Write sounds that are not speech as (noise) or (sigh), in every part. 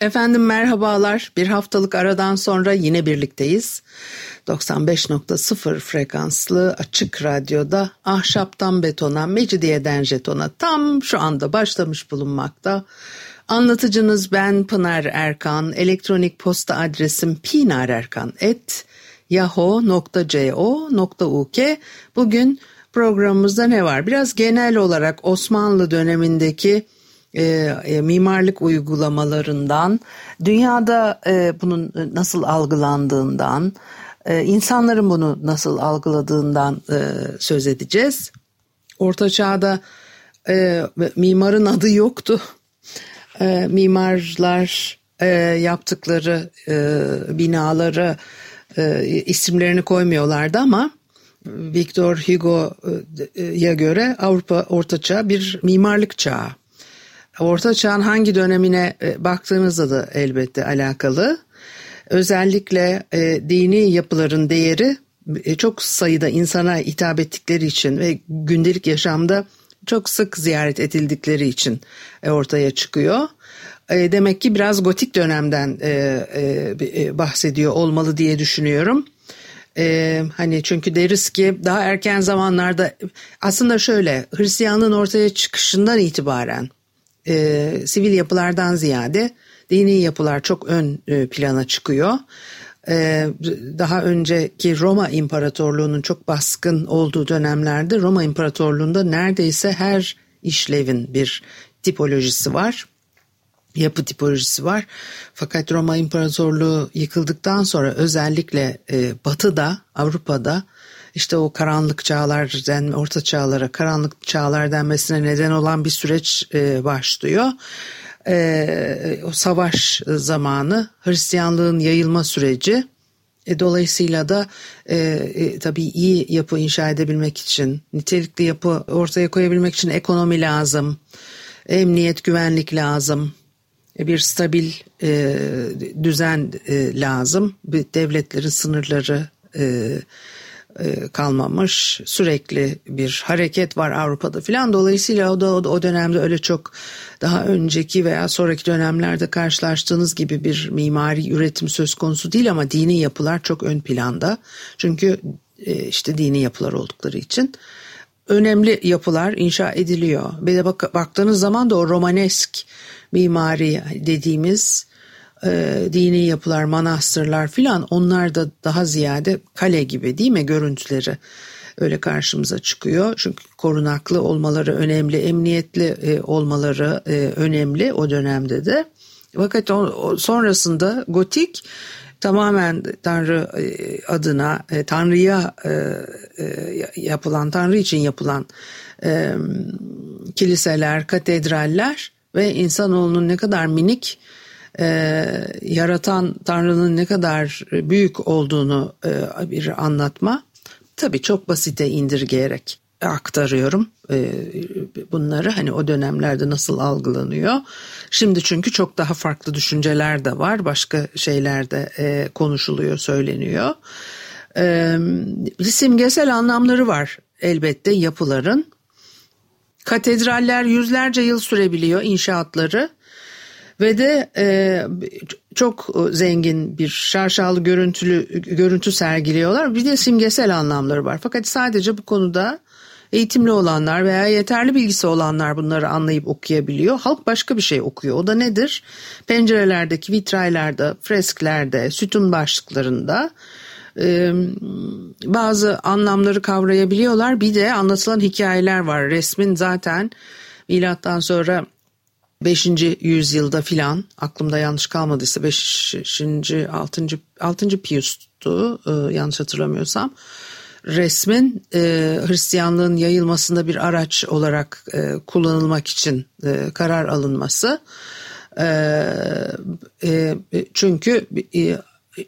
Efendim merhabalar. Bir haftalık aradan sonra yine birlikteyiz. 95.0 frekanslı açık radyoda ahşaptan betona, mecidiyeden jetona tam şu anda başlamış bulunmakta. Anlatıcınız ben Pınar Erkan. Elektronik posta adresim pinarerkan.yahoo.co.uk Bugün programımızda ne var? Biraz genel olarak Osmanlı dönemindeki e, e, mimarlık uygulamalarından, dünyada e, bunun nasıl algılandığından, e, insanların bunu nasıl algıladığından e, söz edeceğiz. Orta Çağ'da e, mimarın adı yoktu. E, mimarlar e, yaptıkları e, binaları e, isimlerini koymuyorlardı ama Victor Hugo'ya göre Avrupa Orta Çağ bir mimarlık çağı. Orta Çağ'ın hangi dönemine e, baktığınızda da elbette alakalı. Özellikle e, dini yapıların değeri e, çok sayıda insana hitap ettikleri için ve gündelik yaşamda çok sık ziyaret edildikleri için e, ortaya çıkıyor. E, demek ki biraz gotik dönemden e, e, bahsediyor olmalı diye düşünüyorum. Ee, hani çünkü deriz ki daha erken zamanlarda aslında şöyle Hristiyanlığın ortaya çıkışından itibaren e, sivil yapılardan ziyade dini yapılar çok ön e, plana çıkıyor. E, daha önceki Roma İmparatorluğu'nun çok baskın olduğu dönemlerde Roma İmparatorluğu'nda neredeyse her işlevin bir tipolojisi var yapı tipolojisi var. Fakat Roma İmparatorluğu yıkıldıktan sonra özellikle e, Batı'da, Avrupa'da işte o karanlık çağlar, orta çağlara karanlık çağlar denmesine neden olan bir süreç e, başlıyor. E, o savaş zamanı Hristiyanlığın yayılma süreci. E, dolayısıyla da e, e, tabii iyi yapı inşa edebilmek için, nitelikli yapı ortaya koyabilmek için ekonomi lazım, emniyet, güvenlik lazım, e, bir stabil e, düzen e, lazım. Bir devletlerin sınırları e, kalmamış. Sürekli bir hareket var Avrupa'da filan. Dolayısıyla o da o dönemde öyle çok daha önceki veya sonraki dönemlerde karşılaştığınız gibi bir mimari üretim söz konusu değil ama dini yapılar çok ön planda. Çünkü e, işte dini yapılar oldukları için önemli yapılar inşa ediliyor. Bir de bak, baktığınız zaman da o romanesk mimari dediğimiz e, dini yapılar, manastırlar filan onlar da daha ziyade kale gibi değil mi görüntüleri öyle karşımıza çıkıyor. Çünkü korunaklı olmaları önemli, emniyetli e, olmaları e, önemli o dönemde de. Fakat o, o sonrasında gotik tamamen Tanrı e, adına, e, Tanrı'ya e, yapılan, Tanrı için yapılan kiliseler, katedraller ve insanoğlunun ne kadar minik e, yaratan Tanrı'nın ne kadar büyük olduğunu e, bir anlatma. Tabii çok basite indirgeyerek aktarıyorum e, bunları hani o dönemlerde nasıl algılanıyor. Şimdi çünkü çok daha farklı düşünceler de var başka şeyler de e, konuşuluyor söyleniyor. E, simgesel anlamları var elbette yapıların. Katedraller yüzlerce yıl sürebiliyor inşaatları ve de e, çok zengin bir şarşalı görüntülü görüntü sergiliyorlar. Bir de simgesel anlamları var. Fakat sadece bu konuda eğitimli olanlar veya yeterli bilgisi olanlar bunları anlayıp okuyabiliyor. Halk başka bir şey okuyor. O da nedir? Pencerelerdeki vitraylarda, fresklerde, sütun başlıklarında e, bazı anlamları kavrayabiliyorlar. Bir de anlatılan hikayeler var. Resmin zaten milattan sonra 5. yüzyılda filan aklımda yanlış kalmadıysa 5. 6. 6. Pius'tu e, yanlış hatırlamıyorsam. resmin e, Hristiyanlığın yayılmasında bir araç olarak e, kullanılmak için e, karar alınması. E, e, çünkü e,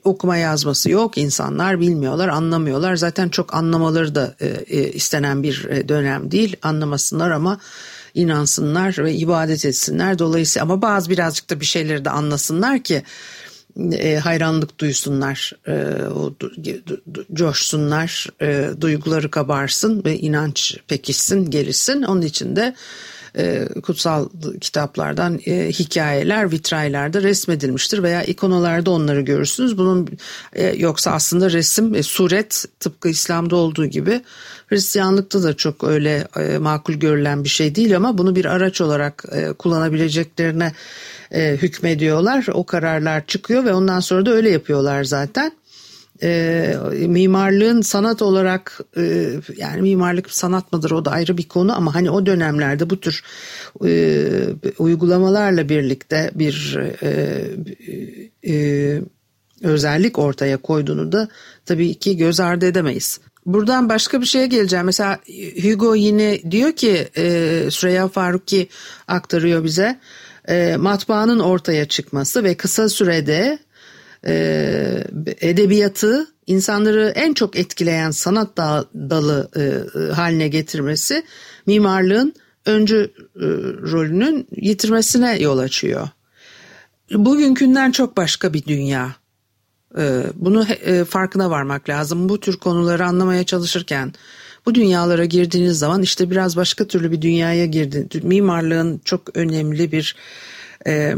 okuma yazması yok, insanlar bilmiyorlar, anlamıyorlar. Zaten çok anlamaları da e, e, istenen bir e, dönem değil. Anlamasınlar ama inansınlar ve ibadet etsinler. Dolayısıyla ama bazı birazcık da bir şeyleri de anlasınlar ki e, hayranlık duysunlar, e, o, coşsunlar, e, duyguları kabarsın ve inanç pekişsin, gelişsin. Onun için de e, kutsal kitaplardan e, hikayeler vitraylerde resmedilmiştir veya ikonalarda onları görürsünüz. Bunun e, yoksa aslında resim, suret tıpkı İslam'da olduğu gibi Hristiyanlıkta da çok öyle makul görülen bir şey değil ama bunu bir araç olarak kullanabileceklerine hükmediyorlar. O kararlar çıkıyor ve ondan sonra da öyle yapıyorlar zaten e, mimarlığın sanat olarak e, yani mimarlık sanat mıdır o da ayrı bir konu ama hani o dönemlerde bu tür e, uygulamalarla birlikte bir e, e, özellik ortaya koyduğunu da tabii ki göz ardı edemeyiz. Buradan başka bir şeye geleceğim. Mesela Hugo yine diyor ki e, Süreyya Faruki aktarıyor bize e, matbaanın ortaya çıkması ve kısa sürede e, edebiyatı insanları en çok etkileyen sanat dalı e, haline getirmesi mimarlığın öncü e, rolünün yitirmesine yol açıyor. Bugünkünden çok başka bir dünya. E, bunu e, farkına varmak lazım. Bu tür konuları anlamaya çalışırken bu dünyalara girdiğiniz zaman işte biraz başka türlü bir dünyaya girdiniz. Mimarlığın çok önemli bir e,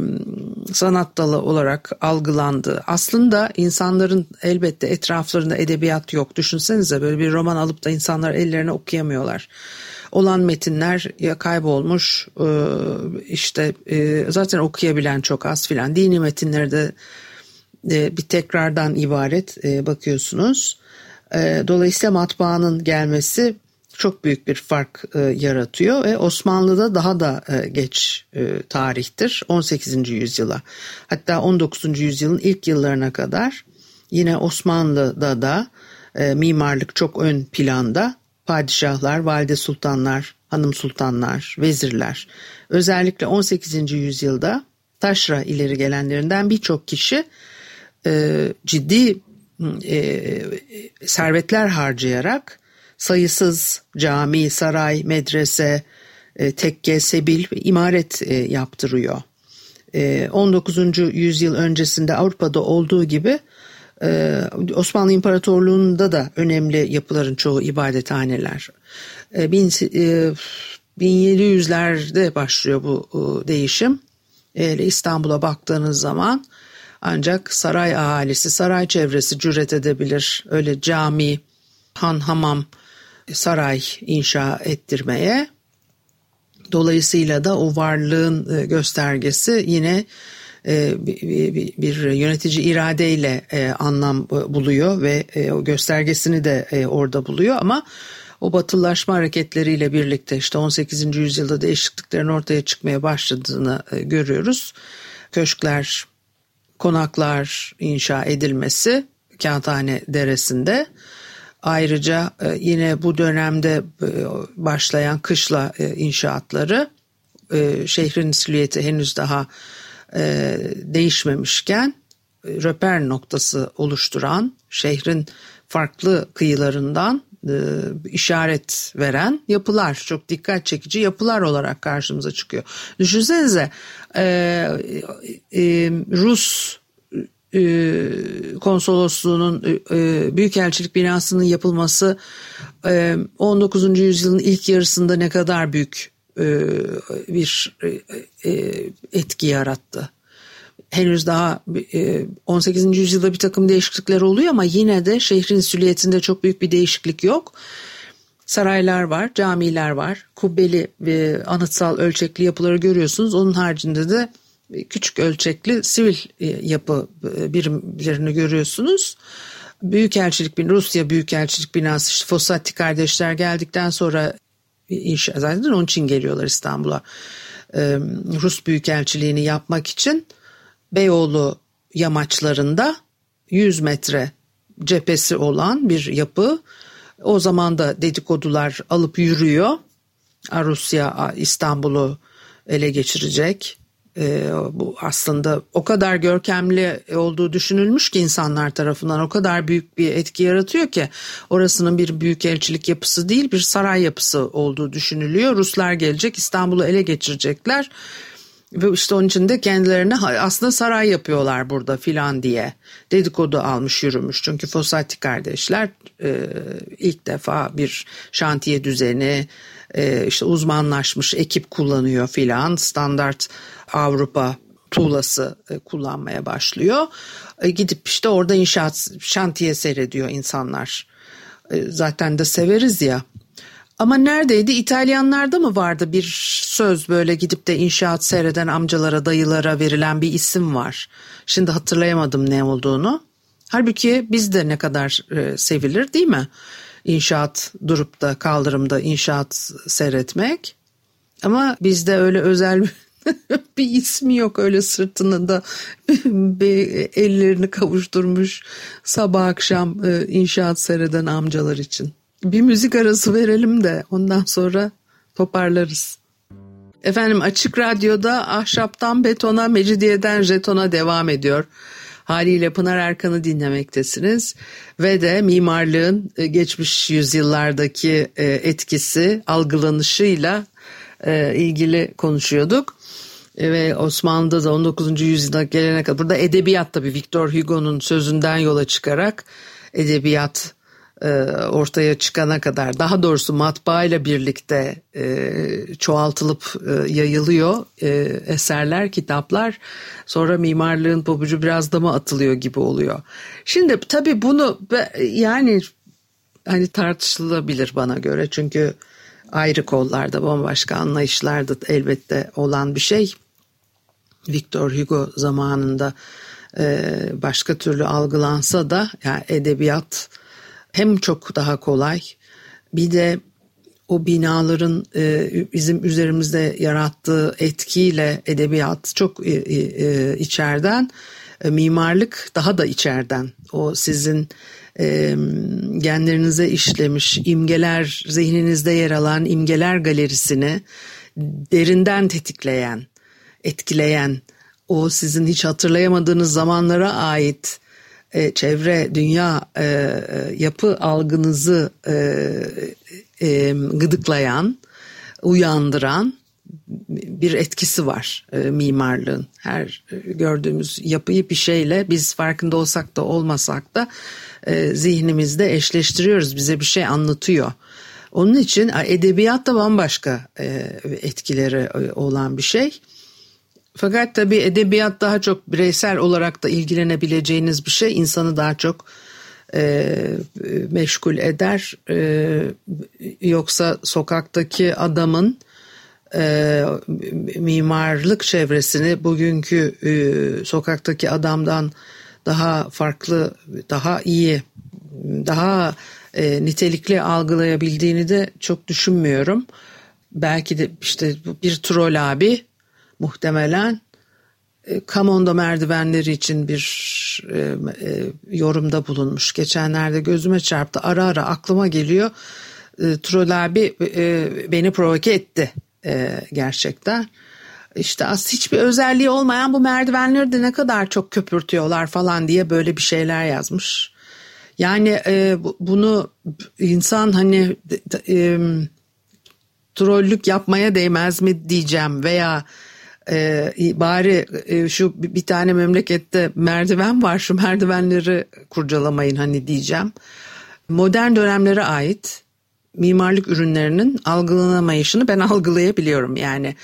sanat dalı olarak algılandı. Aslında insanların elbette etraflarında edebiyat yok. Düşünsenize böyle bir roman alıp da insanlar ellerine okuyamıyorlar. Olan metinler ya kaybolmuş e, işte e, zaten okuyabilen çok az filan. Dini metinleri de e, bir tekrardan ibaret e, bakıyorsunuz. E, dolayısıyla matbaanın gelmesi çok büyük bir fark e, yaratıyor ve Osmanlı'da daha da e, geç e, tarihtir 18. yüzyıla hatta 19. yüzyılın ilk yıllarına kadar yine Osmanlı'da da e, mimarlık çok ön planda padişahlar, valide sultanlar, hanım sultanlar, vezirler özellikle 18. yüzyılda taşra ileri gelenlerinden birçok kişi e, ciddi e, servetler harcayarak sayısız cami, saray, medrese, e, tekke, sebil ve imaret e, yaptırıyor. 19. E, yüzyıl öncesinde Avrupa'da olduğu gibi Osmanlı İmparatorluğu'nda da önemli yapıların çoğu ibadethaneler. 1700'lerde başlıyor bu değişim. İstanbul'a baktığınız zaman ancak saray ahalisi, saray çevresi cüret edebilir. Öyle cami, han, hamam, saray inşa ettirmeye. Dolayısıyla da o varlığın e, göstergesi yine e, bir yönetici iradeyle e, anlam buluyor ve o göstergesini de orada buluyor ama o batılılaşma hareketleriyle birlikte işte 18. yüzyılda değişikliklerin ortaya çıkmaya başladığını görüyoruz. Köşkler, konaklar inşa edilmesi Kağıthane Deresi'nde Ayrıca e, yine bu dönemde e, başlayan kışla e, inşaatları şehrin silüeti henüz daha değişmemişken röper noktası oluşturan şehrin farklı kıyılarından işaret veren yapılar çok dikkat çekici yapılar olarak karşımıza çıkıyor. Düşünsenize Rus e, konsolosluğunun e, e, büyükelçilik binasının yapılması 19. yüzyılın ilk yarısında ne kadar büyük bir etki yarattı. Henüz daha 18. yüzyılda bir takım değişiklikler oluyor ama yine de şehrin süliyetinde çok büyük bir değişiklik yok. Saraylar var, camiler var, kubbeli ve anıtsal ölçekli yapıları görüyorsunuz. Onun haricinde de küçük ölçekli sivil e, yapı e, birimlerini görüyorsunuz. Büyükelçilik bin Rusya Büyükelçilik binası işte Fossati kardeşler geldikten sonra inşa zaten onun için geliyorlar İstanbul'a. Ee, Rus Büyükelçiliğini yapmak için Beyoğlu yamaçlarında 100 metre cephesi olan bir yapı O zaman da dedikodular alıp yürüyor. Rusya İstanbul'u ele geçirecek. Ee, bu aslında o kadar görkemli olduğu düşünülmüş ki insanlar tarafından o kadar büyük bir etki yaratıyor ki orasının bir büyük elçilik yapısı değil bir saray yapısı olduğu düşünülüyor. Ruslar gelecek İstanbul'u ele geçirecekler ve işte onun için de kendilerine aslında saray yapıyorlar burada filan diye dedikodu almış yürümüş. Çünkü Fossati kardeşler e, ilk defa bir şantiye düzeni e, işte uzmanlaşmış ekip kullanıyor filan standart Avrupa tuğlası e, kullanmaya başlıyor. E, gidip işte orada inşaat şantiye seyrediyor insanlar. E, zaten de severiz ya. Ama neredeydi? İtalyanlarda mı vardı bir söz böyle gidip de inşaat seyreden amcalara, dayılara verilen bir isim var. Şimdi hatırlayamadım ne olduğunu. Halbuki bizde ne kadar sevilir değil mi? İnşaat durup da kaldırımda inşaat seyretmek. Ama bizde öyle özel (laughs) bir ismi yok öyle sırtını da (laughs) ellerini kavuşturmuş sabah akşam e, inşaat seyreden amcalar için. Bir müzik arası verelim de ondan sonra toparlarız. Efendim Açık Radyo'da ahşaptan betona, mecidiyeden jetona devam ediyor. Haliyle Pınar Erkan'ı dinlemektesiniz ve de mimarlığın e, geçmiş yüzyıllardaki e, etkisi, algılanışıyla e, ilgili konuşuyorduk. Ve Osmanlı'da da 19. yüzyılda gelene kadar burada edebiyat tabii Victor Hugo'nun sözünden yola çıkarak edebiyat ortaya çıkana kadar daha doğrusu matbaa ile birlikte e, çoğaltılıp e, yayılıyor eserler, kitaplar. Sonra mimarlığın pabucu biraz da mı atılıyor gibi oluyor. Şimdi tabii bunu yani hani tartışılabilir bana göre çünkü ayrı kollarda bambaşka anlayışlarda elbette olan bir şey. Victor Hugo zamanında başka türlü algılansa da yani edebiyat hem çok daha kolay bir de o binaların e, bizim üzerimizde yarattığı etkiyle edebiyat çok e, e, içeriden e, mimarlık daha da içeriden. O sizin genlerinize işlemiş imgeler zihninizde yer alan imgeler galerisini derinden tetikleyen etkileyen o sizin hiç hatırlayamadığınız zamanlara ait e, çevre, dünya e, e, yapı algınızı e, e, gıdıklayan, uyandıran bir etkisi var e, mimarlığın. Her e, gördüğümüz yapıyı bir şeyle biz farkında olsak da olmasak da e, zihnimizde eşleştiriyoruz. Bize bir şey anlatıyor. Onun için edebiyat da bambaşka e, etkileri e, olan bir şey. Fakat tabii edebiyat daha çok bireysel olarak da ilgilenebileceğiniz bir şey. insanı daha çok e, meşgul eder. E, yoksa sokaktaki adamın e, mimarlık çevresini bugünkü e, sokaktaki adamdan daha farklı, daha iyi, daha e, nitelikli algılayabildiğini de çok düşünmüyorum. Belki de işte bir troll abi muhtemelen e, Kamonda merdivenleri için bir e, e, yorumda bulunmuş. Geçenlerde gözüme çarptı. Ara ara aklıma geliyor. E, Troll abi e, beni provoke etti e, gerçekten. İşte az hiçbir özelliği olmayan bu merdivenleri de ne kadar çok köpürtüyorlar falan diye böyle bir şeyler yazmış. Yani e, bunu insan hani e, trollük yapmaya değmez mi diyeceğim veya e, bari e, şu bir tane memlekette merdiven var şu merdivenleri kurcalamayın hani diyeceğim. Modern dönemlere ait mimarlık ürünlerinin algılanamayışını ben (laughs) algılayabiliyorum. Yani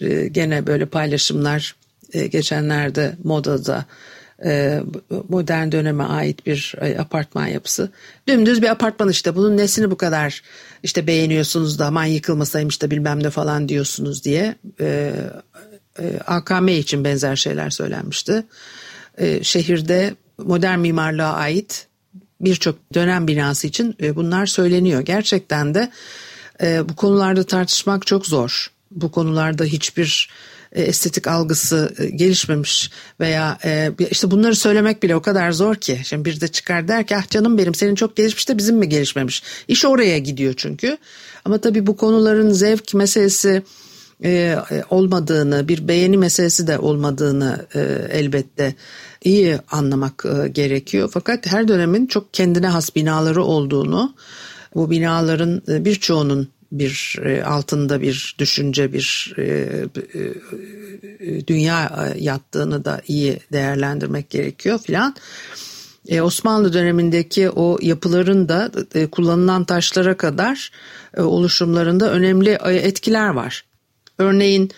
e, gene böyle paylaşımlar e, geçenlerde modada modern döneme ait bir apartman yapısı. Dümdüz bir apartman işte bunun nesini bu kadar işte beğeniyorsunuz da aman yıkılmasaymış da bilmem ne falan diyorsunuz diye AKM için benzer şeyler söylenmişti. Şehirde modern mimarlığa ait birçok dönem binası için bunlar söyleniyor. Gerçekten de bu konularda tartışmak çok zor. Bu konularda hiçbir e, estetik algısı e, gelişmemiş veya e, işte bunları söylemek bile o kadar zor ki. Şimdi bir de çıkar der ki ah canım benim senin çok gelişmiş de bizim mi gelişmemiş? İş oraya gidiyor çünkü. Ama tabii bu konuların zevk meselesi olmadığını, bir beğeni meselesi de olmadığını elbette iyi anlamak gerekiyor. Fakat her dönemin çok kendine has binaları olduğunu, bu binaların birçoğunun bir e, altında bir düşünce bir e, e, dünya yattığını da iyi değerlendirmek gerekiyor filan. Osmanlı dönemindeki o yapıların da kullanılan taşlara kadar oluşumlarında önemli etkiler var. Örneğin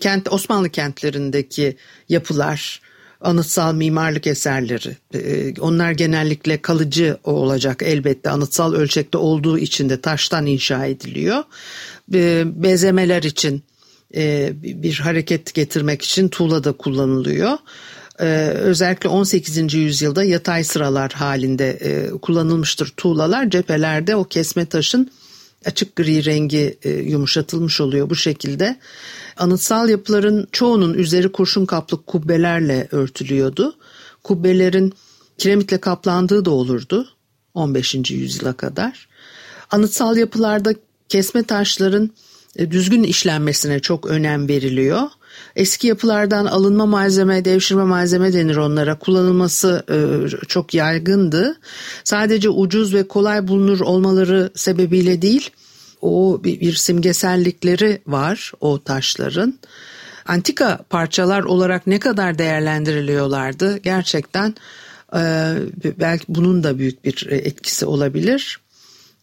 kent Osmanlı kentlerindeki yapılar, anıtsal mimarlık eserleri. Ee, onlar genellikle kalıcı olacak elbette anıtsal ölçekte olduğu için de taştan inşa ediliyor. Ee, bezemeler için e, bir hareket getirmek için tuğla da kullanılıyor. Ee, özellikle 18. yüzyılda yatay sıralar halinde e, kullanılmıştır tuğlalar. Cephelerde o kesme taşın açık gri rengi e, yumuşatılmış oluyor bu şekilde. Anıtsal yapıların çoğunun üzeri kurşun kaplı kubbelerle örtülüyordu. Kubbelerin kiremitle kaplandığı da olurdu 15. yüzyıla kadar. Anıtsal yapılarda kesme taşların e, düzgün işlenmesine çok önem veriliyor. Eski yapılardan alınma malzeme, devşirme malzeme denir onlara. Kullanılması e, çok yaygındı. Sadece ucuz ve kolay bulunur olmaları sebebiyle değil, o bir, bir simgesellikleri var o taşların. Antika parçalar olarak ne kadar değerlendiriliyorlardı gerçekten e, belki bunun da büyük bir etkisi olabilir.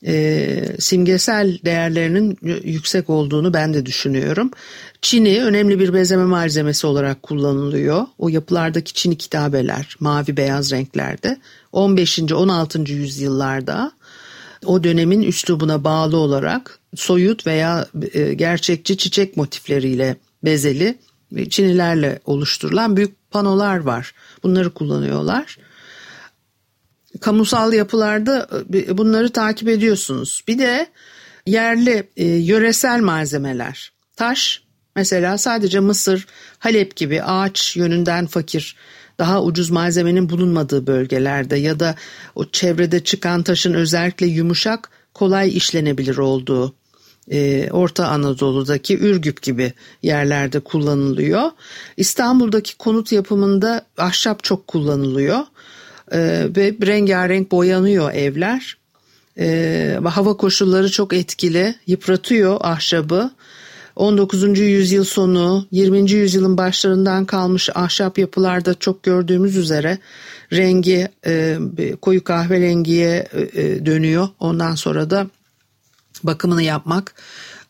E, simgesel değerlerinin yüksek olduğunu ben de düşünüyorum. Çini önemli bir bezeme malzemesi olarak kullanılıyor. O yapılardaki Çini kitabeler mavi beyaz renklerde 15. 16. yüzyıllarda o dönemin üslubuna bağlı olarak soyut veya e, gerçekçi çiçek motifleriyle bezeli çinilerle oluşturulan büyük panolar var. Bunları kullanıyorlar. Kamusal yapılarda e, bunları takip ediyorsunuz. Bir de yerli e, yöresel malzemeler. Taş mesela sadece Mısır, Halep gibi ağaç yönünden fakir daha ucuz malzemenin bulunmadığı bölgelerde ya da o çevrede çıkan taşın özellikle yumuşak kolay işlenebilir olduğu e, Orta Anadolu'daki Ürgüp gibi yerlerde kullanılıyor. İstanbul'daki konut yapımında ahşap çok kullanılıyor e, ve rengarenk boyanıyor evler. E, hava koşulları çok etkili, yıpratıyor ahşabı 19. yüzyıl sonu 20. yüzyılın başlarından kalmış ahşap yapılarda çok gördüğümüz üzere rengi e, koyu kahverengiye e, e, dönüyor. Ondan sonra da bakımını yapmak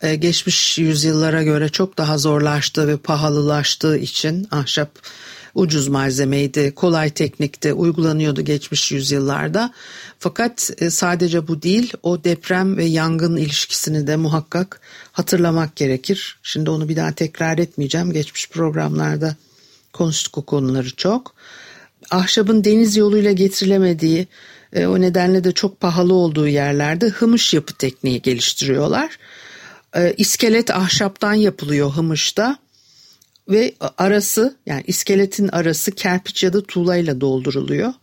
e, geçmiş yüzyıllara göre çok daha zorlaştığı ve pahalılaştığı için ahşap ucuz malzemeydi, kolay teknikte uygulanıyordu geçmiş yüzyıllarda. Fakat e, sadece bu değil, o deprem ve yangın ilişkisini de muhakkak hatırlamak gerekir. Şimdi onu bir daha tekrar etmeyeceğim. Geçmiş programlarda konuştuk o konuları çok. Ahşabın deniz yoluyla getirilemediği, e, o nedenle de çok pahalı olduğu yerlerde hımış yapı tekniği geliştiriyorlar. E, iskelet ahşaptan yapılıyor hımışta ve arası yani iskeletin arası kerpiç ya da tuğlayla dolduruluyor.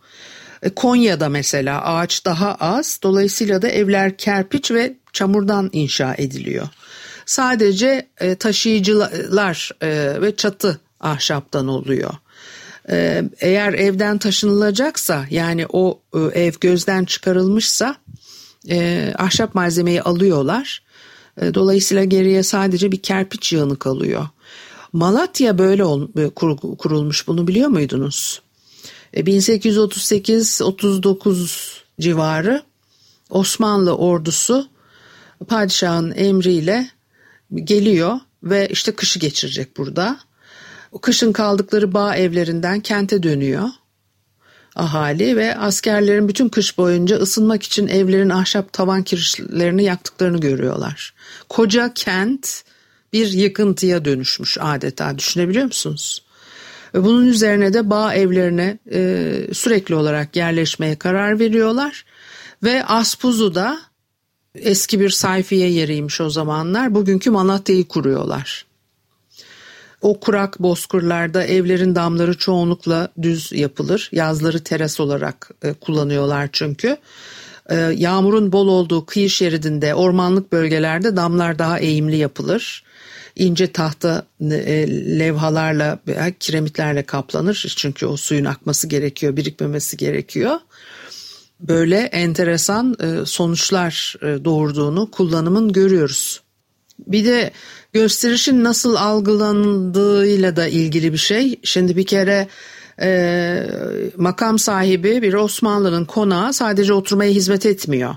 E, Konya'da mesela ağaç daha az dolayısıyla da evler kerpiç ve çamurdan inşa ediliyor. Sadece e, taşıyıcılar e, ve çatı ahşaptan oluyor. Eğer evden taşınılacaksa yani o ev gözden çıkarılmışsa ahşap malzemeyi alıyorlar. Dolayısıyla geriye sadece bir kerpiç yığını kalıyor. Malatya böyle e, kurulmuş bunu biliyor muydunuz? 1838-39 e, civarı Osmanlı ordusu padişahın emriyle geliyor ve işte kışı geçirecek burada. Kışın kaldıkları bağ evlerinden kente dönüyor ahali ve askerlerin bütün kış boyunca ısınmak için evlerin ahşap tavan kirişlerini yaktıklarını görüyorlar. Koca kent bir yıkıntıya dönüşmüş adeta düşünebiliyor musunuz? Bunun üzerine de bağ evlerine e, sürekli olarak yerleşmeye karar veriyorlar ve Aspuzu'da eski bir sayfiye yeriymiş o zamanlar bugünkü Malatya'yı kuruyorlar. O kurak bozkırlarda evlerin damları çoğunlukla düz yapılır. Yazları teras olarak e, kullanıyorlar çünkü. E, yağmurun bol olduğu kıyı şeridinde ormanlık bölgelerde damlar daha eğimli yapılır. İnce tahta e, levhalarla veya kiremitlerle kaplanır. Çünkü o suyun akması gerekiyor, birikmemesi gerekiyor. Böyle enteresan e, sonuçlar e, doğurduğunu kullanımın görüyoruz. Bir de gösterişin nasıl algılandığıyla da ilgili bir şey. Şimdi bir kere e, makam sahibi bir Osmanlı'nın konağı sadece oturmaya hizmet etmiyor.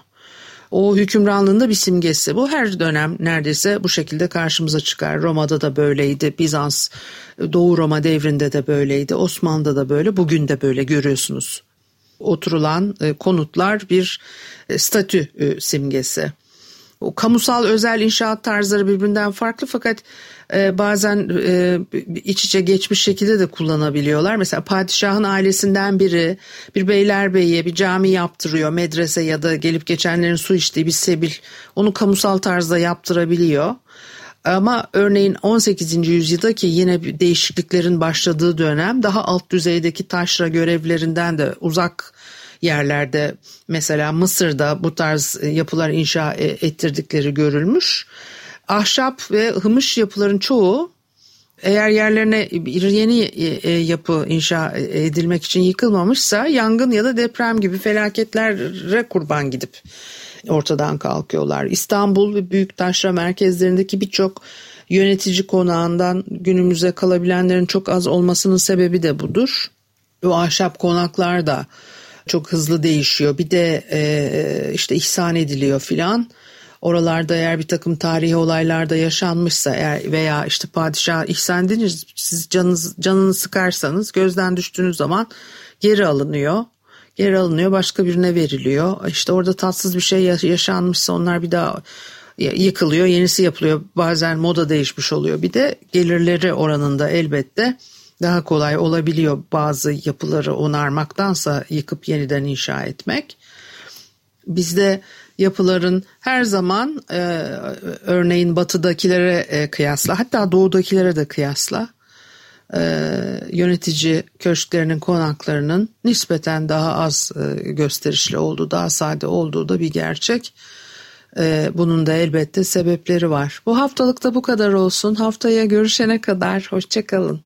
O hükümranlığında bir simgesi. Bu her dönem neredeyse bu şekilde karşımıza çıkar. Roma'da da böyleydi. Bizans, Doğu Roma devrinde de böyleydi. Osmanlı'da da böyle. Bugün de böyle görüyorsunuz. Oturulan e, konutlar bir e, statü e, simgesi. O kamusal özel inşaat tarzları birbirinden farklı fakat e, bazen e, iç içe geçmiş şekilde de kullanabiliyorlar. Mesela padişahın ailesinden biri bir beylerbeyi bir cami yaptırıyor medrese ya da gelip geçenlerin su içtiği bir sebil onu kamusal tarzda yaptırabiliyor. Ama örneğin 18. yüzyılda ki yine değişikliklerin başladığı dönem daha alt düzeydeki taşra görevlerinden de uzak yerlerde mesela Mısır'da bu tarz yapılar inşa e, ettirdikleri görülmüş. Ahşap ve hımış yapıların çoğu eğer yerlerine bir yeni e, e, yapı inşa edilmek için yıkılmamışsa yangın ya da deprem gibi felaketlere kurban gidip ortadan kalkıyorlar. İstanbul ve büyük taşra merkezlerindeki birçok yönetici konağından günümüze kalabilenlerin çok az olmasının sebebi de budur. O ahşap konaklar da çok hızlı değişiyor. Bir de e, işte ihsan ediliyor filan. Oralarda eğer bir takım tarihi olaylarda yaşanmışsa eğer veya işte padişah ihsan ediniz siz canınız, canını sıkarsanız gözden düştüğünüz zaman geri alınıyor. Geri alınıyor başka birine veriliyor. İşte orada tatsız bir şey yaşanmışsa onlar bir daha yıkılıyor yenisi yapılıyor. Bazen moda değişmiş oluyor. Bir de gelirleri oranında elbette daha kolay olabiliyor bazı yapıları onarmaktansa yıkıp yeniden inşa etmek. Bizde yapıların her zaman e, örneğin batıdakilere e, kıyasla hatta doğudakilere de kıyasla e, yönetici köşklerinin konaklarının nispeten daha az e, gösterişli olduğu daha sade olduğu da bir gerçek. E, bunun da elbette sebepleri var. Bu haftalıkta bu kadar olsun. Haftaya görüşene kadar hoşçakalın.